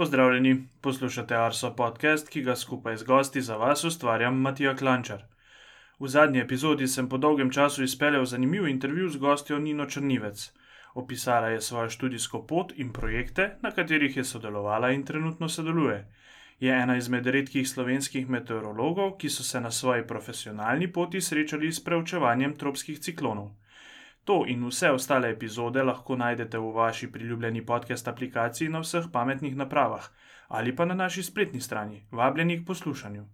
Pozdravljeni, poslušate Arso podcast, ki ga skupaj z gosti za vas ustvarjam Matija Klančar. V zadnji epizodi sem po dolgem času izpeljal zanimiv intervju z gostjo Nino Črnivec. Opisala je svojo študijsko pot in projekte, na katerih je sodelovala in trenutno sodeluje. Je ena izmed redkih slovenskih meteorologov, ki so se na svoji profesionalni poti srečali s preučevanjem tropskih ciklonov. To in vse ostale epizode lahko najdete v vaši priljubljeni podcast aplikaciji na vseh pametnih napravah ali pa na naši spletni strani, vabljeni k poslušanju.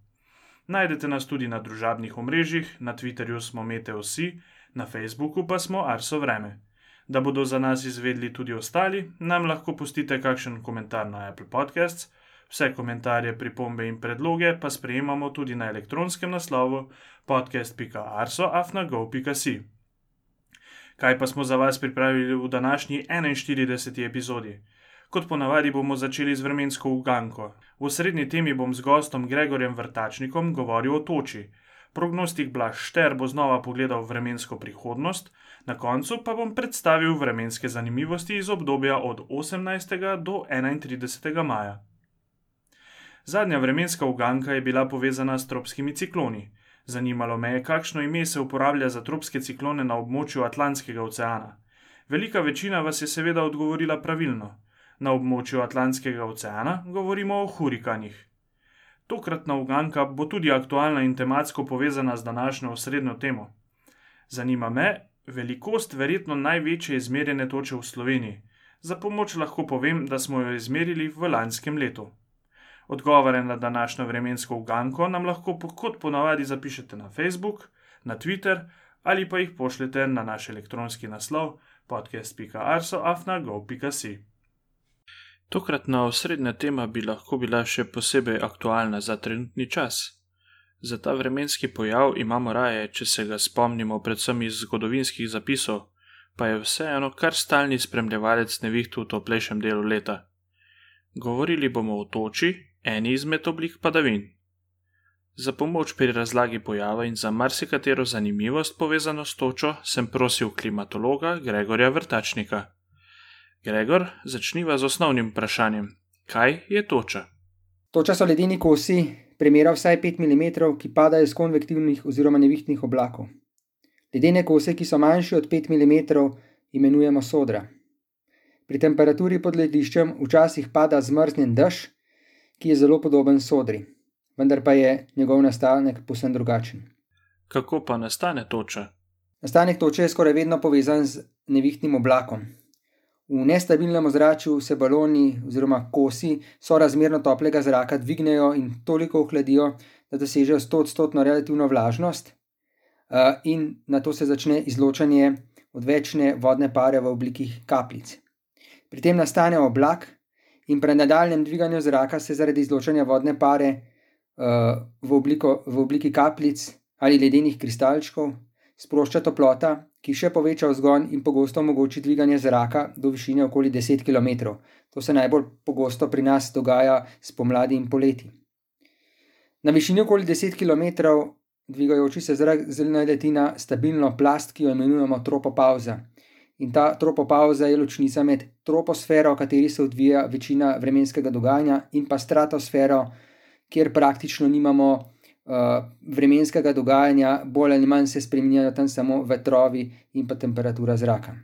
Najdete nas tudi na družabnih omrežjih, na Twitterju smo Meteosi, na Facebooku pa smo Arso Vreme. Da bodo za nas izvedli tudi ostali, nam lahko pustite kakšen komentar na Apple Podcasts, vse komentarje, pripombe in predloge pa sprejemamo tudi na elektronskem naslovu podcast.arso.afnago.si. Kaj pa smo za vas pripravili v današnji 41. epizodi? Kot ponavadi bomo začeli z vremensko uganko. V srednji temi bom z gostom Gregorjem Vrtačnikom govoril o toči. Prognostik Blaž Šter bo znova pogledal vremensko prihodnost, na koncu pa bom predstavil vremenske zanimivosti iz obdobja od 18. do 31. maja. Zadnja vremenska uganka je bila povezana s tropskimi cikloni. Zanimalo me je, kakšno ime se uporablja za tropske ciklone na območju Atlantskega oceana. Velika večina vas je seveda odgovorila pravilno. Na območju Atlantskega oceana govorimo o hurikanih. Tokratna uganka bo tudi aktualna in tematsko povezana z današnjo osrednjo temo. Zanima me velikost verjetno največje izmerjene toče v Sloveniji. Za pomoč lahko povem, da smo jo izmerili v lanskem letu. Odgovore na današnjo vremensko uganko nam lahko kot ponavadi zapišete na Facebook, na Twitter ali pa jih pošljete na naš elektronski naslov podcast.arso.afna.gov.si. Tokratna osrednja tema bi lahko bila še posebej aktualna za trenutni čas. Za ta vremenski pojav imamo raje, če se ga spomnimo predvsem iz zgodovinskih zapisov, pa je vseeno kar stalni spremljevalec nevihtu v toplejšem delu leta. Govorili bomo o toči, eni izmed oblik padavin. Za pomoč pri razlagi pojava in za marsikatero zanimivost povezano s točo sem prosil klimatologa Gregorja Vrtačnika. Gregor, začniva z osnovnim vprašanjem: kaj je toča? Toča so ledeni kosi, premera vsaj 5 mm, ki padajo iz konvektivnih oziroma nevihtnih oblakov. Ledene kose, ki so manjši od 5 mm, imenujemo sodra. Pri temperaturi pod lediščem včasih pada zmrznjen dež, ki je zelo podoben sodri, vendar pa je njegov nastanek posebno drugačen. Kako pa nastane toča? Nastanek toče je skoraj vedno povezan z nevihtnim oblakom. V nestabilnem ozračju se baloni oziroma kosi sorazmerno toplega zraka dvignejo in toliko ohladijo, da dosežejo 100-odstotno relativno vlažnost, in na to se začne izločanje odvečne vodne pare v obliki kapljic. Pri tem nastane oblak, in pri nadaljem dviganju zraka se zaradi izločanja vodne pare uh, v, obliko, v obliki kapljic ali ledenih kristalčkov sprošča toplota, ki še poveča vzgon in pogosto omogoči dviganje zraka do višine okoli 10 km. To se najbolj pogosto pri nas dogaja spomladi in poleti. Na višini okoli 10 km dvigajoči se zrak zelena letina stabilno plast, ki jo imenujemo tropopauza. In ta tropopauza je ločnica med troposfero, v kateri se odvija večina vremenskega dogajanja, in pa stratosfero, kjer praktično nimamo uh, vremenskega dogajanja, bolj ali manj se spremenjajo tam samo vetrovi in pa temperatura zraka.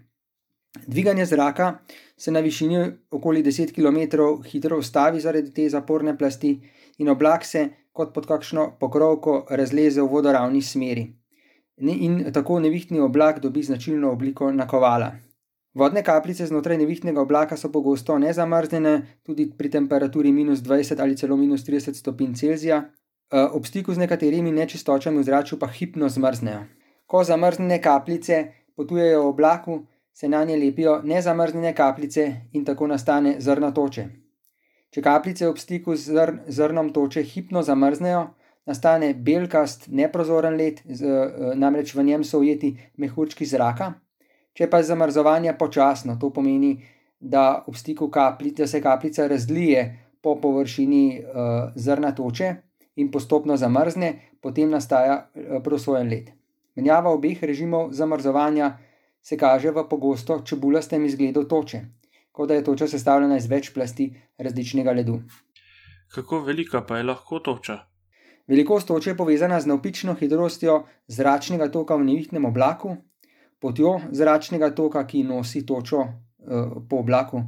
Dviganje zraka se na višini okoli 10 km hitro ustavi zaradi te zaporne plasti, in oblak se kot pod kakšno pokrovko razleze v vodoravni smeri in tako nevihtni oblak dobi značilno obliko nakovala. Vodne kapljice znotraj nevihtnega oblaka so pogosto nezamrznjene, tudi pri temperaturi minus 20 ali celo minus 30 stopinj Celzija, ob stiku z nekaterimi nečistočami v zraku pa hipno zmrznejo. Ko zamrznjene kapljice potujejo v oblaku, se na nje lepijo nezamrznjene kapljice in tako nastane zrna toče. Če kapljice ob stiku z zr zrnom toče hipno zamrznejo, nastane belkast, neprozoren led, z, eh, namreč v njem so ujeti mehurčki zraka. Če pa je zamrzovanje počasno, to pomeni, da, kaplic, da se kapljica razlije po površini uh, zrna toče in postopno zamrzne, potem nastaja uh, prosojen led. Menjava obeh režimov zamrzovanja se kaže v pogosto čebulastem izgledu toče. kot da je toča sestavljena iz več plasti različnega ledu. Kako velika pa je lahko toča? Velikost toče je povezana z navpično hitrostjo zračnega toka v nevihtnem oblaku, potjo zračnega toka, ki nosi točo uh, po oblaku uh,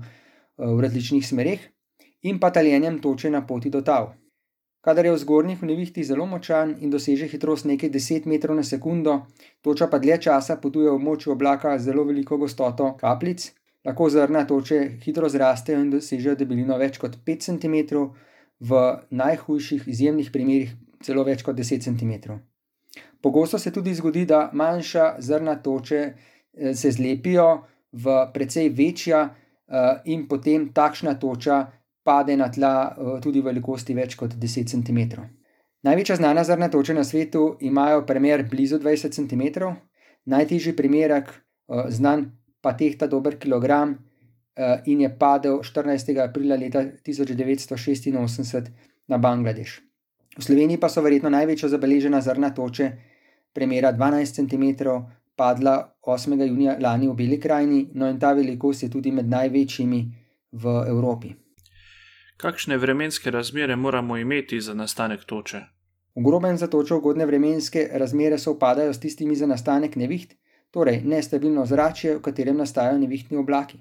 v različnih smerih, in pa taljenjem toče na poti do tav. Kadar je v zgornjih nevihti zelo močan in doseže hitrost nekaj 10 metrov na sekundo, toča pa dlje časa potuje v območju oblaka z zelo veliko gostoto kapljic, lahko zrna toče hitro zrastejo in dosežejo debelino več kot 5 cm, v najhujših izjemnih primerih celo več kot 10 cm. Pogosto se tudi zgodi, da manjša zrna toče eh, se zlepijo v precej večja eh, in potem takšna toča pade na tla eh, tudi v velikosti več kot 10 cm. Največja znana zrna toča na svetu imajo premer blizu 20 cm, najtežji primerek, znan pa tehta dober kilogram in je padel 14. aprila leta 1986 na Bangladeš. V Sloveniji pa so verjetno največja zabeležena zrna toče, premjera 12 cm, padla 8. junija lani v Beli krajini, no in ta velikost je tudi med največjimi v Evropi. Kakšne vremenske razmere moramo imeti za nastanek toče? V grobem za točo ugodne vremenske razmere se upadajo s tistimi za nastanek neviht, torej nestabilno zračje, v katerem nastajajo nevihtni oblaki.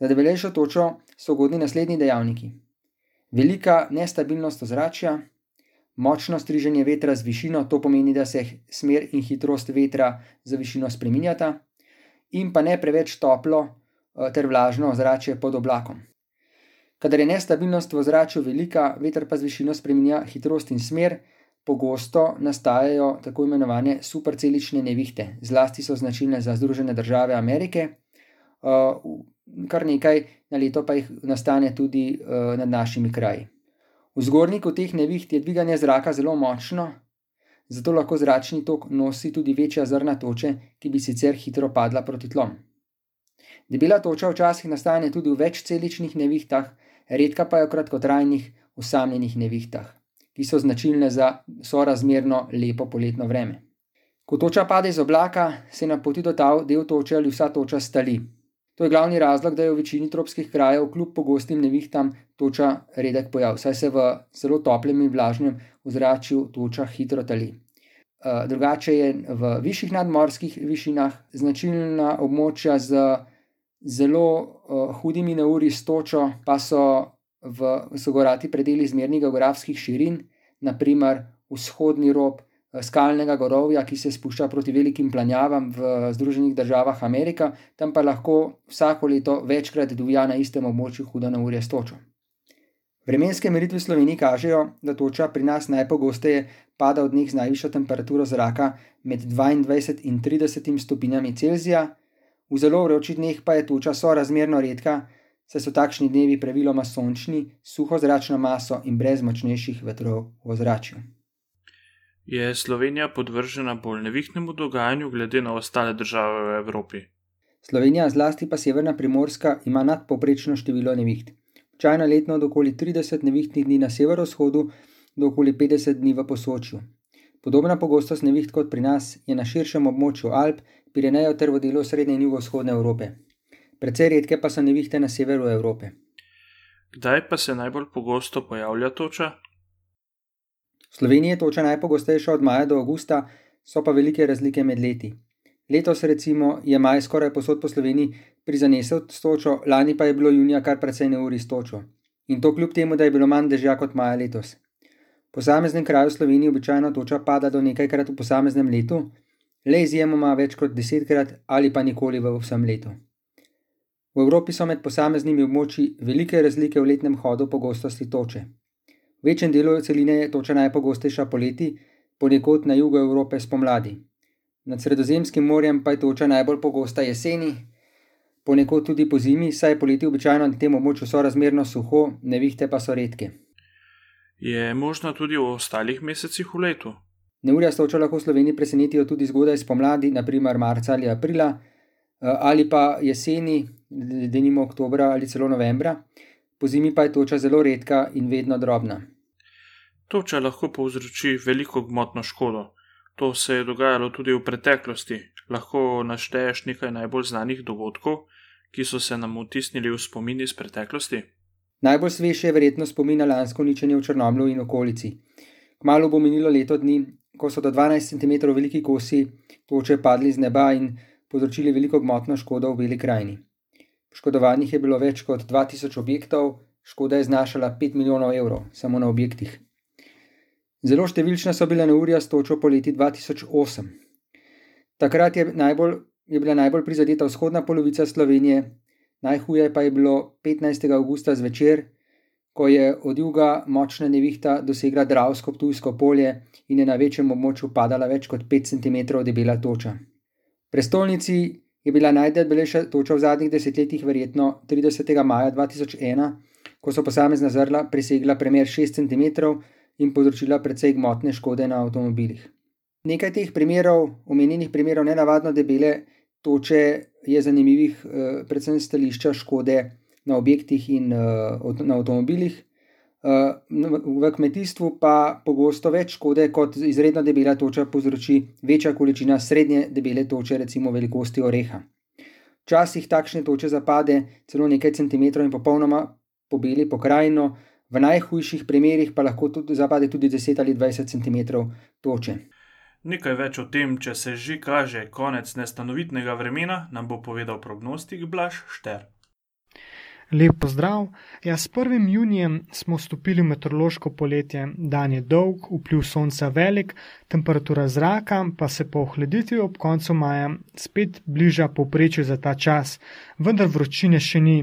Za debelejšo točo so ugodni naslednji dejavniki: velika nestabilnost ozračja, močno striženje vetra z višino, to pomeni, da se smer in hitrost vetra za višino spreminjata, in pa ne preveč toplo eh, ter vlažno ozračje pod oblakom. Kadar je nestabilnost v ozračju velika, veter pa z višino spreminja hitrost in smer, pogosto nastajajo tako imenovane supercelične nevihte, zlasti so značilne za Združene države Amerike, eh, kar nekaj na leto pa jih nastane tudi eh, nad našimi kraji. V zgornjiku teh neviht je dviganje zraka zelo močno, zato lahko zračni tok nosi tudi večja zrna toče, ki bi sicer hitro padla proti tlom. Debela toča včasih nastane tudi v večceličnih nevihtah, redka pa je v kratkotrajnih, usamljenih nevihtah, ki so značilne za sorazmerno lepo poletno vreme. Ko toča pade iz oblaka, se na poti do tav del toče ali vsa toča stali. To je glavni razlog, da je v večini tropskih krajev kljub pogostim nevihtam toča redek pojav, saj se v zelo toplem in vlažnem ozračju toča hitro tali. Eh, drugače je v višjih nadmorskih višinah značilna območja z zelo uh, hudimi neuri s točo, pa so v so gorati predeli zmernih geografskih širin, naprimer vzhodni rob, skalnega gorovja, ki se spušča proti velikim planjavam v Združenih državah Amerika, tam pa lahko vsako leto večkrat divja na istem območju huda na urje s točo. Vremenske meritve v Sloveniji kažejo, da toča pri nas najpogosteje pada v dneh z najvišjo temperaturo zraka med 22 in 30 stopinjami Celzija, v zelo vročih dneh pa je toča sorazmerno redka, saj so takšni dnevi praviloma sončni, suho zračno maso in brez močnejših vetrov v ozračju. Je Slovenija podvržena bolj nevihtnemu dogajanju glede na ostale države v Evropi? Slovenija, zlasti pa severna primorska, ima nadpoprečno število neviht. Včasih letno od okoli 30 nevihtnih dni na severovzhodu do okoli 50 dni v posočju. Podobna pogostost neviht kot pri nas je na širšem območju Alp, Pirenejev ter v delu srednje in jugovzhodne Evrope. Precej redke pa so nevihte na severu Evrope. Kdaj pa se najbolj pogosto pojavlja toča? V Sloveniji je toča najpogostejša od maja do avgusta, so pa velike razlike med leti. Letos, recimo, je maj skoraj posod po Sloveniji prizanesel s točo, lani pa je bilo junija kar precej neuri s točo. In to kljub temu, da je bilo manj dežja kot maja letos. V posameznem kraju v Sloveniji običajno toča pada do nekajkrat v posameznem letu, le izjemoma več kot desetkrat ali pa nikoli v vsem letu. V Evropi so med posameznimi območji velike razlike v letnem hodu pogostosti toče. V večjem delu celine je toča najpogostejša poleti, ponekod na jugu Evrope spomladi. Nad Sredozemskim morjem pa je toča najbolj pogosta jeseni, ponekod tudi po zimi, saj je poleti običajno na tem območju sorazmerno suho, nevihte pa so redke. Je možno tudi v ostalih mesecih v letu? Neurja stoča lahko v Sloveniji presenetijo tudi zgodaj spomladi, naprimer marca ali aprila, eh, ali pa jeseni, denimo oktobra ali celo novembra po zimi pa je toča zelo redka in vedno drobna. Toča lahko povzroči veliko gmotno škodo. To se je dogajalo tudi v preteklosti. Lahko našteješ nekaj najbolj znanih dogodkov, ki so se nam vtisnili v spomin iz preteklosti? Najbolj svež je verjetno spomin na lansko uničenje v Črnomlu in okolici. Kmalo bo minilo leto dni, ko so do 12 cm veliki kosi toče padli z neba in povzročili veliko gmotno škodo v Beli krajini. Poškodovanih je bilo več kot 2000 objektov, škoda je znašala 5 milijonov evrov samo na objektih. Zelo številčna so bila neurja s točo po leti 2008. Takrat je, najbolj, je bila najbolj prizadeta vzhodna polovica Slovenije, najhuje pa je bilo 15. augusta zvečer, ko je od juga močna nevihta dosegla Dravsko Ptujsko polje in je na večjem območju padala več kot 5 cm debela toča. Prestolnici je bila najdebelejša toča v zadnjih desetletjih verjetno 30. maja 2001, ko so posamezna zrla presegla premer 6 cm in povzročila precej gmotne škode na avtomobilih. Nekaj teh primerov, omenjenih primerov nenavadno debele toče, je zanimivih, eh, predvsem stališča škode na objektih in uh, na avtomobilih. V kmetijstvu pa pogosto več škode kot izredno debela toča povzroči večja količina srednje debele toče, recimo velikosti oreha. Včasih takšne toče zapade celo nekaj centimetrov in popolnoma pobeli pokrajino, v najhujših primerih pa lahko tudi zapade tudi 10 ali 20 centimetrov toče. Nekaj več o tem, če se že kaže konec nestanovitnega vremena, nam bo povedal prognostik Blaž Šter. Lep pozdrav. Ja, s 1. junijem smo vstopili v meteorološko poletje. Dan je dolg, vpliv sonca velik, temperatura zraka pa se po ohladitvi ob koncu maja spet bliža povprečju za ta čas, vendar vročine še ni.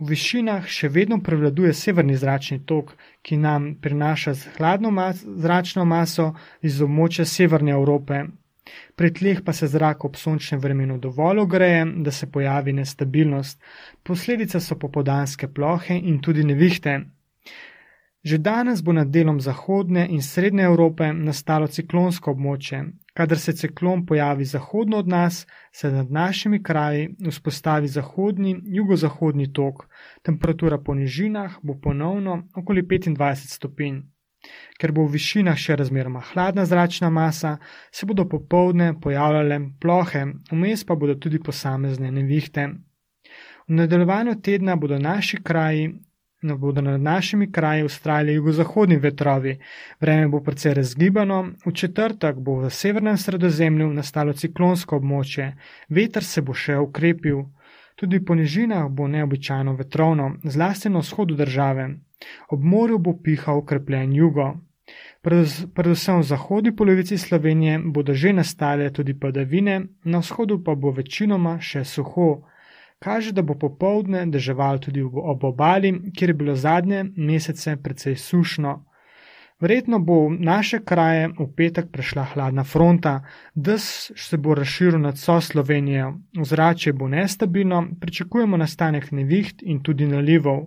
V višinah še vedno prevladuje severni zračni tok, ki nam prinaša hladno mas zračno maso iz območja severne Evrope, Pri tleh pa se zrak ob sončnem vremenu dovolj ogreje, da se pojavi nestabilnost. Posledice so popodanske plohe in tudi nevihte. Že danes bo nad delom zahodne in srednje Evrope nastalo ciklonsko območje. Kadar se ciklon pojavi zahodno od nas, se nad našimi kraji vzpostavi zahodni, jugozahodni tok. Temperatura po nižinah bo ponovno okoli 25 stopinj. Ker bo v višinah še razmeroma hladna zračna masa, se bodo popovdne pojavljale plohe, vmes pa bodo tudi posamezne nevihte. V nadaljevanju tedna bodo naši kraji. No, bodo nad našimi kraji ustrajali jugozahodni vetrovi, vreme bo precej razgibano, v četrtek bo v severnem sredozemlju nastalo ciklonsko območje, veter se bo še ukrepil, tudi po nižinah bo neobičajno vetrovno, zlasti na vzhodu države, Ob morju bo pihal okrepljen jugo. Predvsem v zahodni polovici Slovenije bodo že nastale tudi padavine, na vzhodu pa bo večinoma še suho. Kaže, da bo popovdne deževal tudi ob obali, kjer je bilo zadnje mesece precej sušno. Verjetno bo v naše kraje v petek prešla hladna fronta, da se bo razširil nad vso Slovenijo. Vzračje bo nestabilno, pričakujemo nastanek neviht in tudi nalivov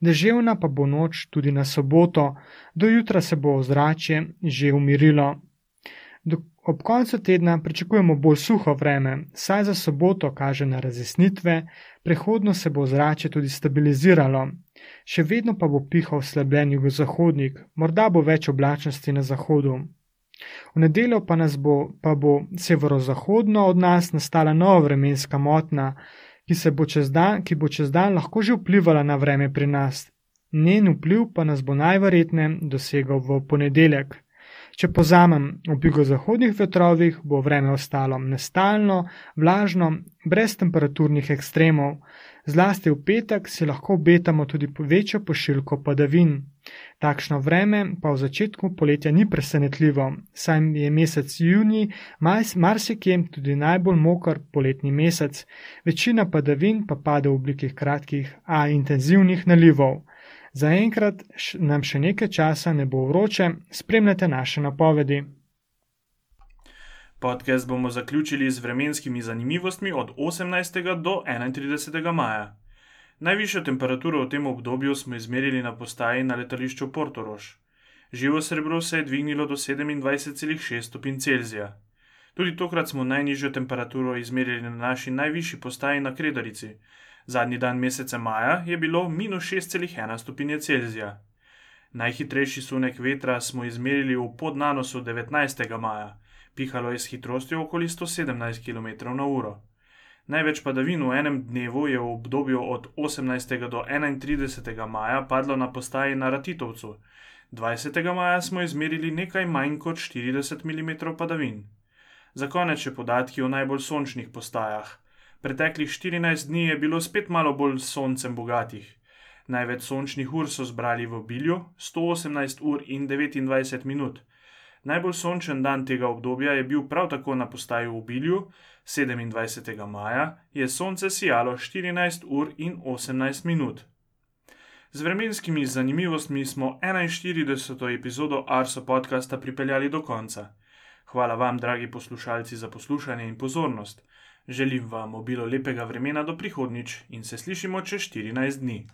deževna pa bo noč tudi na soboto, do jutra se bo ozračje že umirilo. Do, ob koncu tedna pričakujemo bolj suho vreme, saj za soboto kaže na razjasnitve, prehodno se bo ozračje tudi stabiliziralo. Še vedno pa bo pihal slabljen jugozahodnik, morda bo več oblačnosti na zahodu. V nedeljo pa, bo, pa bo severozahodno od nas nastala nova vremenska motna, ki, bo dan, ki bo čez dan lahko že vplivala na vreme pri nas. Njen vpliv pa nas bo najverjetneje dosegal v ponedeljek. Če pozamem, v jugozahodnih vetrovih bo vreme ostalo nestalno, vlažno, brez temperaturnih ekstremov, Zlasti v petek si lahko obetamo tudi večjo pošiljko padavin. Takšno vreme pa v začetku poletja ni presenetljivo, saj je mesec juni marsikje tudi najbolj mokr poletni mesec, večina padavin pa pade v obliki kratkih, a intenzivnih nalivov. Zaenkrat nam še nekaj časa ne bo vroče, spremljate naše napovedi. Podcast bomo zaključili z vremenskimi zanimivostmi od 18. do 31. maja. Najvišjo temperaturo v tem obdobju smo izmerili na postaji na letališču Portorož. Živo srebro se je dvignilo do 27,6 stopinj Celzija. Tudi tokrat smo najnižjo temperaturo izmerili na naši najvišji postaji na Kredarici. Zadnji dan meseca maja je bilo minus 6,1 stopinje Celzija. Najhitrejši sunek vetra smo izmerili v podnanosu 19. maja pihalo je s hitrostjo okoli 117 km/h. Največ padavin v enem dnevu je v obdobju od 18. do 31. maja padlo na postaji na Ratitovcu. 20. maja smo izmerili nekaj manj kot 40 mm padavin. Za konec še podatki o najbolj sončnih postajah. Preteklih 14 dni je bilo spet malo bolj soncem bogatih. Največ sončnih ur so zbrali v Bilju 118 ur in 29 minut. Najbolj sončen dan tega obdobja je bil prav tako na postaji v Bilju, 27. maja je sonce sijalo 14 ur in 18 minut. Z vremenskimi zanimivostmi smo 41. epizodo Arso podcasta pripeljali do konca. Hvala vam, dragi poslušalci, za poslušanje in pozornost. Želim vam obilo lepega vremena do prihodnič in se slišimo čez 14 dni.